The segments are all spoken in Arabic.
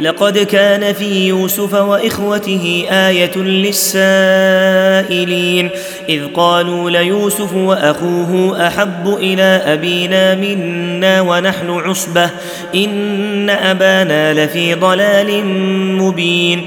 لقد كان في يوسف وإخوته آية للسائلين إذ قالوا ليوسف وأخوه أحب إلى أبينا منا ونحن عصبة إن أبانا لفي ضلال مبين.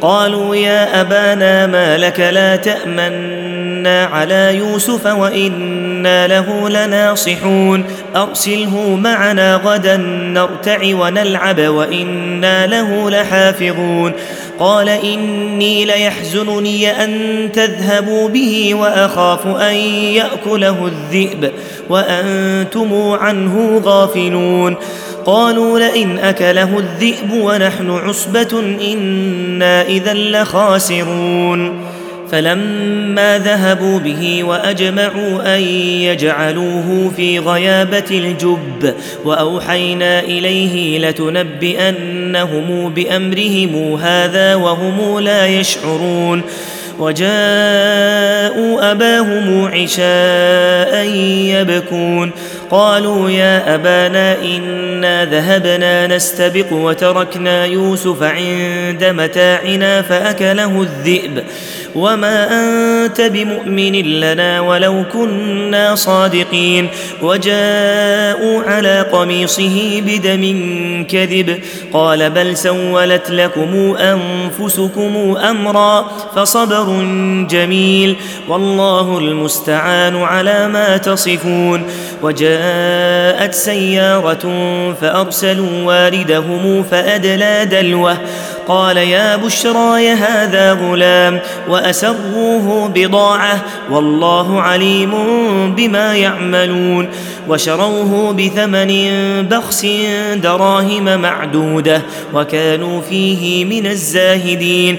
قالوا يا أبانا ما لك لا تأمنا على يوسف وإنا له لناصحون أرسله معنا غدا نرتع ونلعب وإنا له لحافظون قال إني ليحزنني أن تذهبوا به وأخاف أن يأكله الذئب وأنتم عنه غافلون قالوا لئن أكله الذئب ونحن عصبة إنا اذا لخاسرون. فلما ذهبوا به وأجمعوا أن يجعلوه في غيابة الجب وأوحينا إليه لتنبئنهم بأمرهم هذا وهم لا يشعرون. وجاءوا أباهم عشاء يبكون. قالوا يا أبانا إنا ذهبنا نستبق وتركنا يوسف عند متاعنا فأكله الذئب. وما أنت بمؤمن لنا ولو كنا صادقين. وجاءوا على قميصه بدم كذب. قال بل سولت لكم أنفسكم أمرا فصبر جميل. والله المستعان على ما تصفون. وجاءت سيارة فأرسلوا واردهم فأدلى دلوه. قال يا بشرى هذا غلام وأسروه بضاعة والله عليم بما يعملون. وشروه بثمن بخس دراهم معدودة وكانوا فيه من الزاهدين.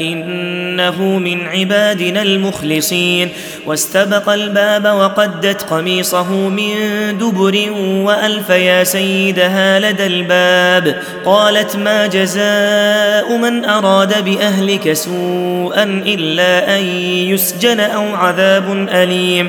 إنه من عبادنا المخلصين. واستبق الباب وقدت قميصه من دبر وألف يا سيدها لدى الباب. قالت ما جزاء من أراد بأهلك سوءا إلا أن يسجن أو عذاب أليم.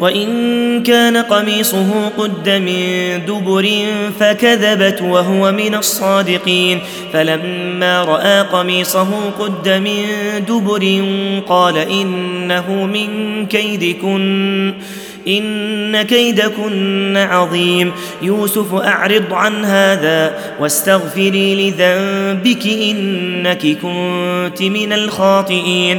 وإن كان قميصه قد من دبر فكذبت وهو من الصادقين. فلما رأى قميصه قد من دبر قال إنه من كيدكن إن كيدكن عظيم. يوسف أعرض عن هذا واستغفري لذنبك إنك كنت من الخاطئين.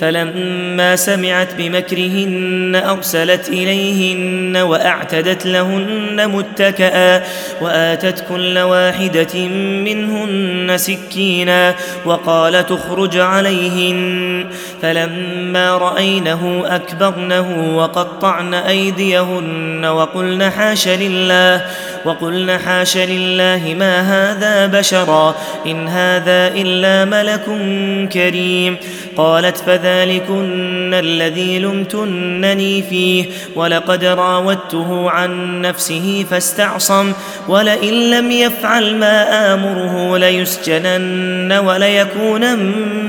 فلما سمعت بمكرهن أرسلت إليهن وأعتدت لهن متكئا وآتت كل واحدة منهن سكينا وقال تخرج عليهن فلما رأينه أكبرنه وقطعن أيديهن وقلن حاش لله وقلن حاش لله ما هذا بشرا إن هذا إلا ملك كريم قالت فذلكن الذي لمتنني فيه. ولقد راودته عن نفسه فاستعصم ولئن لم يفعل ما آمره ليسجنن وليكون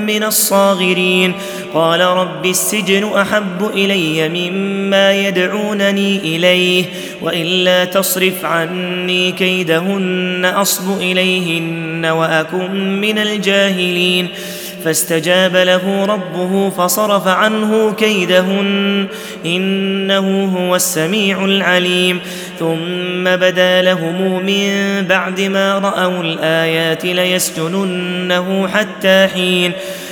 من الصاغرين. قال رب السجن أحب إلي مما يدعونني إليه والا تصرف عني كيدهن أصب إليهن وأكن من الجاهلين. فاستجاب له ربه فصرف عنه كيدهن. إنه هو السميع العليم. ثم بدا لهم من بعد ما رأوا الآيات ليسجننه حتى حين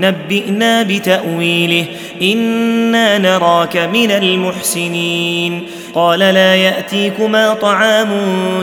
نبئنا بتأويله. إنا نراك من المحسنين. قال لا يأتيكما طعام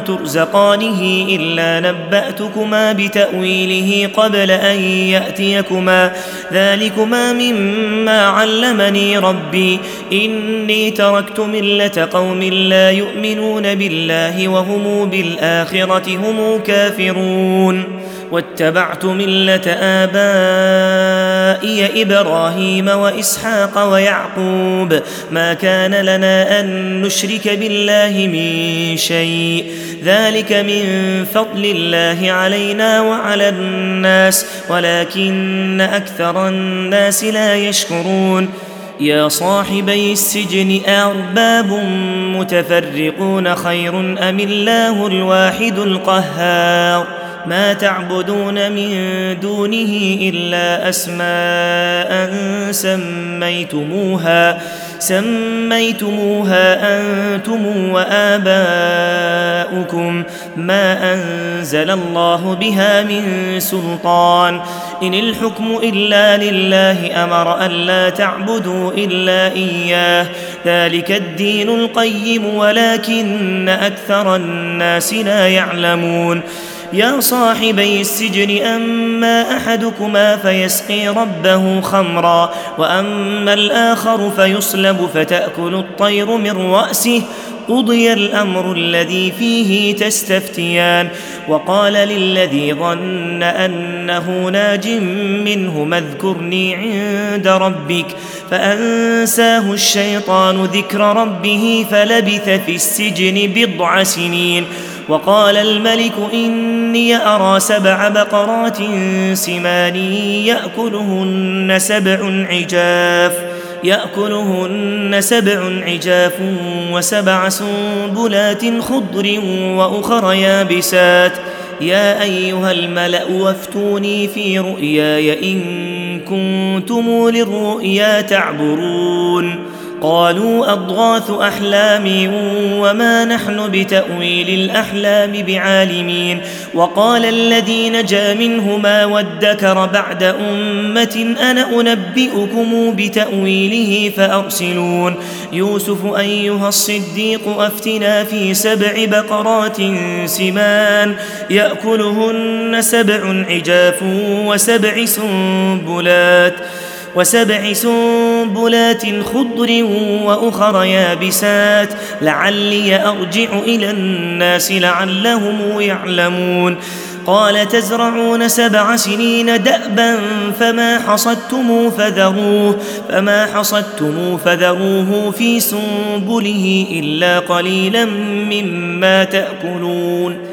ترزقانه إلا نبأتكما بتأويله قبل أن يأتيكما. ذلكما مما علمني ربي. إني تركت ملة قوم لا يؤمنون بالله وهم بالآخرة هم كافرون. واتبعت ملة آبائي إبراهيم وإسحاق ويعقوب. ما كان لنا أن نشرك بالله من شيء. ذلك من فضل الله علينا وعلى الناس ولكن أكثر الناس لا يشكرون. يا صاحبي السجن ارباب متفرقون خير أم الله الواحد القهار؟ ما تعبدون من دونه إلا أسماء سميتموها سميتموها أنتم وآباؤكم. ما أنزل الله بها من سلطان. إن الحكم إلا لله أمر الا تعبدوا إلا إياه. ذلك الدين القيم ولكن أكثر الناس لا يعلمون. يا صاحبي السجن أما أحدكما فيسقي ربه خمرا وأما الآخر فيصلب فتأكل الطير من رأسه. قضي الأمر الذي فيه تستفتيان. وقال للذي ظن أنه ناج منه اذكرني عند ربك. فأنساه الشيطان ذكر ربه فلبث في السجن بضع سنين. وقال الملك إني أرى سبع بقرات سمان يأكلهن سبع عجاف يأكلهن سبع عجاف وسبع سنبلات خضر وأخر يابسات. يا أيها الملأ وافتوني في رؤياي إن كنتم للرؤيا تعبرون. قالوا أضغاث أحلام وما نحن بتأويل الأحلام بعالمين وقال الذي نجا منهما وادكر بعد أمة أنا أنبئكم بتأويله فأرسلون يوسف أيها الصديق أفتنا في سبع بقرات سمان يأكلهن سبع عجاف وسبع سنبلات وسبع سنبلات خضر وأخر يابسات. لعلي أرجع إلى الناس لعلهم يعلمون. قال تزرعون سبع سنين دأبا فما حصدتم فذروه فما حصدتم فذروه في سنبله إلا قليلا مما تأكلون.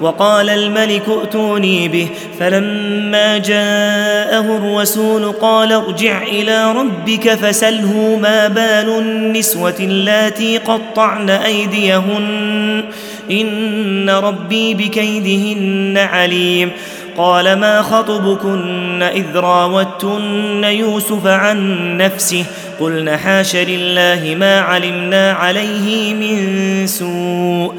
وقال الملك ائتوني به. فلما جاءه الرسول قال ارجع إلى ربك فسله ما بال النسوة اللاتي قطعن أيديهن. إن ربي بكيدهن عليم. قال ما خطبكن إذ راوتن يوسف عن نفسه؟ قلن حاش لله ما علمنا عليه من سوء.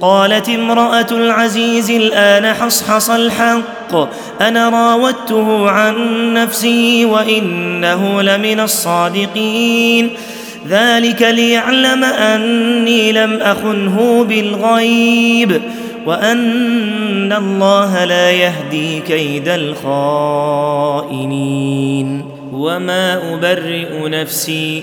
قالت امرأة العزيز الآن حصحص الحق أنا راودته عن نفسه وإنه لمن الصادقين. ذلك ليعلم أني لم أخنه بالغيب وأن الله لا يهدي كيد الخائنين. وما أبرئ نفسي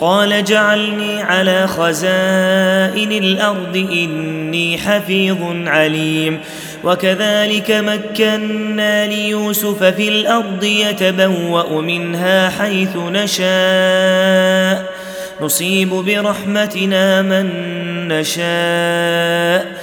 قال جعلني على خزائن الأرض إني حفيظ عليم. وكذلك مكنا ليوسف في الأرض يتبوأ منها حيث نشاء. نصيب برحمتنا من نشاء.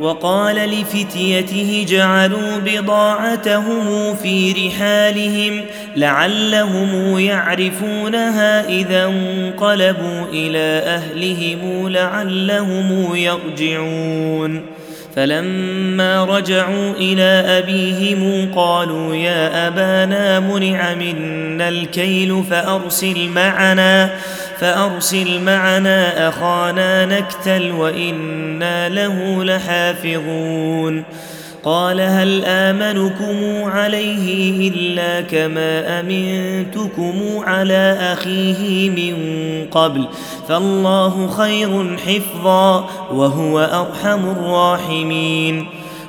وقال لفتيته جعلوا بضاعتهم في رحالهم لعلهم يعرفونها إذا انقلبوا إلى أهلهم لعلهم يرجعون. فلما رجعوا إلى أبيهم قالوا يا أبانا منع منا الكيل فأرسل معنا فأرسل معنا أخانا نكتل وإنا له لحافظون. قال هل آمنكم عليه إلا كما أمنتكم على أخيه من قبل؟ فالله خير حفظا وهو أرحم الراحمين.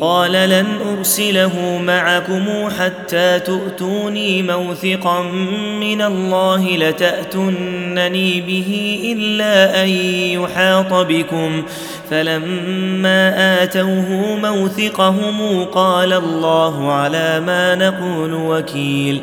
قال لن أرسله معكم حتى تؤتوني موثقا من الله لتاتونني به إلا أن يحاط بكم. فلما آتوه موثقهم قال الله على ما نقول وكيل.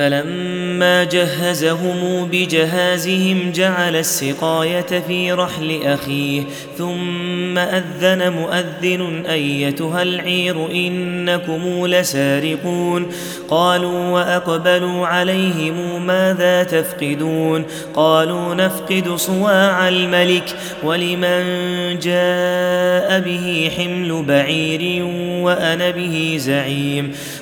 فلما جهزهم بجهازهم جعل السقاية في رحل أخيه ثم أذن مؤذن أيتها العير إنكم لسارقون. قالوا وأقبلوا عليهم ماذا تفقدون؟ قالوا نفقد صواع الملك ولمن جاء به حمل بعير وأنا به زعيم.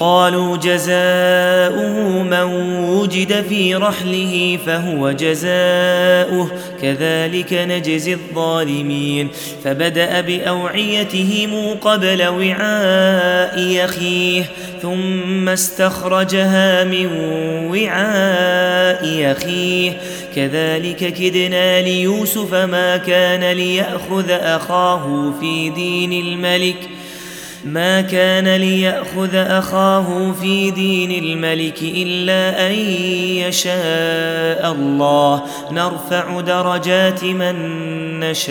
قالوا جزاؤه من وجد في رحله فهو جزاؤه. كذلك نجزي الظالمين. فبدأ بأوعيتهم قبل وعاء اخيه ثم استخرجها من وعاء اخيه كذلك كدنا ليوسف ما كان ليأخذ أخاه في دين الملك. ما كان ليأخذ أخاه في دين الملك إلا أن يشاء الله. نرفع درجات من نشاء.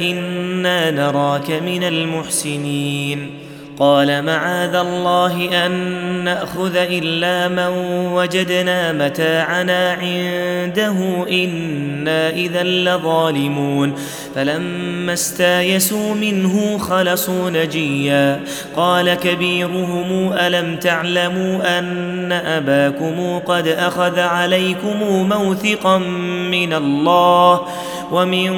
إنا نراك من المحسنين. قال معاذ الله أن نأخذ إلا من وجدنا متاعنا عنده إنا إذا لظالمون. فلما استايسوا منه خلصوا نجيا. قال كبيرهم ألم تعلموا أن أباكم قد أخذ عليكم موثقا من الله؟ ومن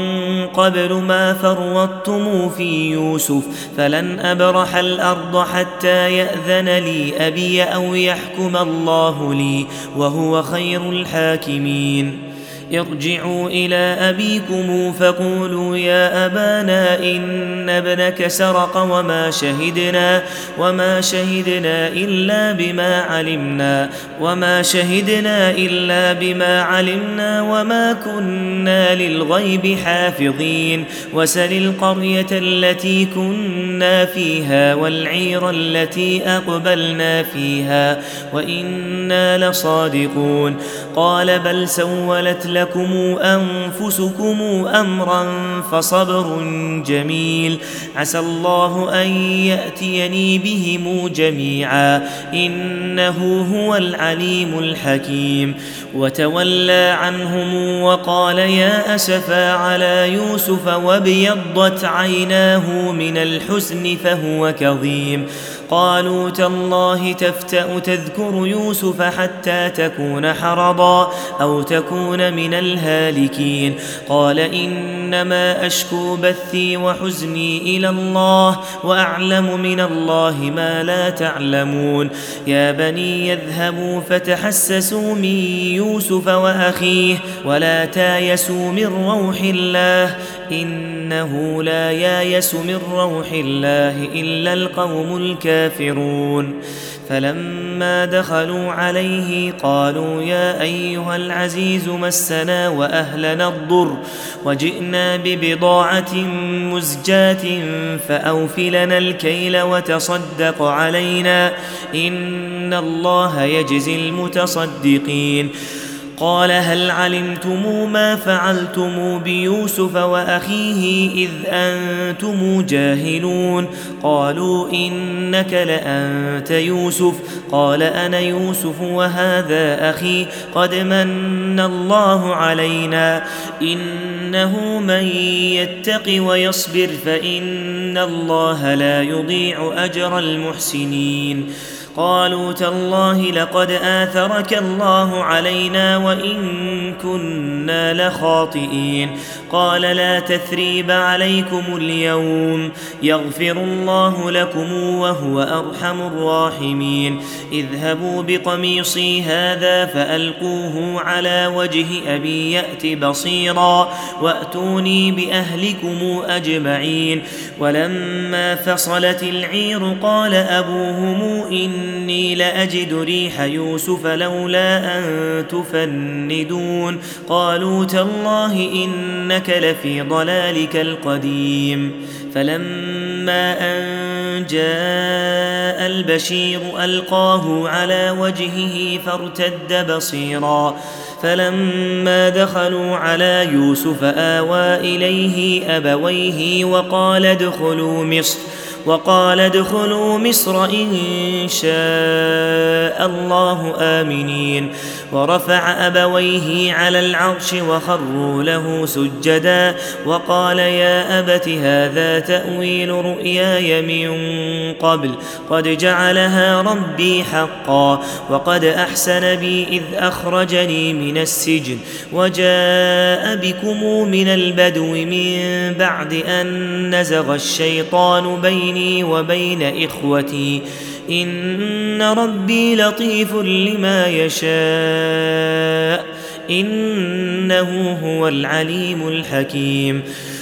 قبل ما فرطتم في يوسف فلن أبرح الأرض حتى يأذن لي أبي أو يحكم الله لي وهو خير الحاكمين ارجعوا إلى أبيكم فقولوا يا أبانا إن ابنك سرق وما شهدنا وما شهدنا إلا بما علمنا وما شهدنا إلا بما علمنا وما كنا للغيب حافظين وسل القرية التي كنا فيها والعير التي أقبلنا فيها وإنا لصادقون قال بل سولت لكم أنفسكم أمرا فصبر جميل. عسى الله أن يأتيني بهم جميعا. إنه هو العليم الحكيم. وتولى عنهم وقال يا اسفا على يوسف وابيضت عيناه من الحزن فهو كظيم. قالوا تالله تفتأ تذكر يوسف حتى تكون حرضا أو تكون من الهالكين قال إنما أشكو بثي وحزني إلى الله وأعلم من الله ما لا تعلمون. يا بني يذهبوا فتحسسوا من يوسف وأخيه ولا تايسوا من روح الله إنه لا يايس من روح الله إلا القوم الكافرون. فلما دخلوا عليه قالوا يا أيها العزيز مسنا وأهلنا الضر وجئنا ببضاعة مزجاة فأوفلنا الكيل وتصدق علينا إن الله يجزي المتصدقين قال هل علمتم ما فعلتم بيوسف وأخيه إذ أنتم جاهلون؟ قالوا إنك لأنت يوسف. قال أنا يوسف وهذا أخي. قد من الله علينا. إنه من يتق ويصبر فإن الله لا يضيع أجر المحسنين. قالوا تالله لقد آثرك الله علينا وإن كنا لخاطئين. قال لا تثريب عليكم اليوم. يغفر الله لكم وهو أرحم الراحمين. اذهبوا بقميصي هذا فألقوه على وجه أبي يأت بصيرا وأتوني بأهلكم أجمعين. ولما فصلت العير قال أبوهم إن إني لأجد ريح يوسف لولا أن تفندون. قالوا تالله إنك لفي ضلالك القديم. فلما أن جاء البشير ألقاه على وجهه فارتد بصيرا. فلما دخلوا على يوسف آوى إليه أبويه وقال ادخلوا مصر. وقال ادخلوا مصر إن شاء الله آمنين. ورفع أبويه على العرش وخروا له سجدا. وقال يا أبت هذا تأويل رؤياي من قبل. قد جعلها ربي حقا. وقد أحسن بي إذ أخرجني من السجن. وجاء بكم من البدو من بعد أن نزغ الشيطان بيني وبين إخوتي. إن ربي لطيف لما يشاء. إنه هو العليم الحكيم.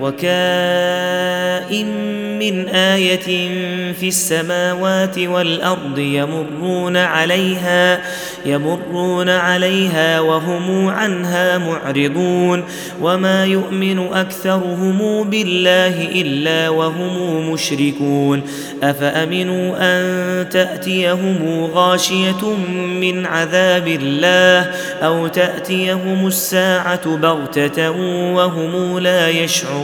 وكائن من آية في السماوات والأرض يمرون عليها يمرون عليها وهم عنها معرضون. وما يؤمن أكثرهم بالله إلا وهم مشركون. أفأمنوا أن تأتيهم غاشية من عذاب الله أو تأتيهم الساعة بغتة وهم لا يشعرون؟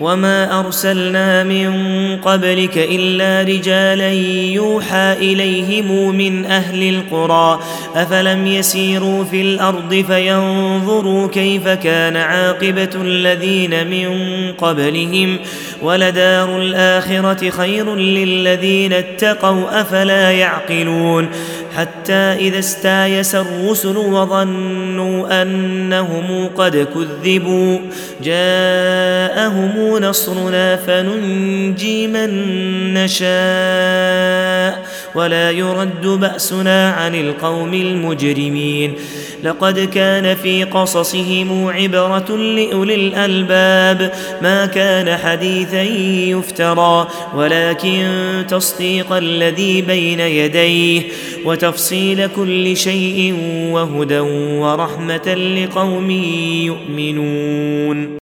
وما ارسلنا من قبلك الا رجالا يوحى اليهم من أهل القرى افلم يسيروا في الأرض فينظروا كيف كان عاقبه الذين من قبلهم ولدار الاخره خير للذين اتقوا افلا يعقلون حتى إذا استايس الرسل وظنوا أنهم قد كذبوا. جاءهم نصرنا فننجي من نشاء. ولا يرد بأسنا عن القوم المجرمين. لقد كان في قصصهم عبرة لأولي الألباب. ما كان حديثا يفترى ولكن تصديق الذي بين يديه وتفصيل كل شيء وهدى ورحمة لقوم يؤمنون.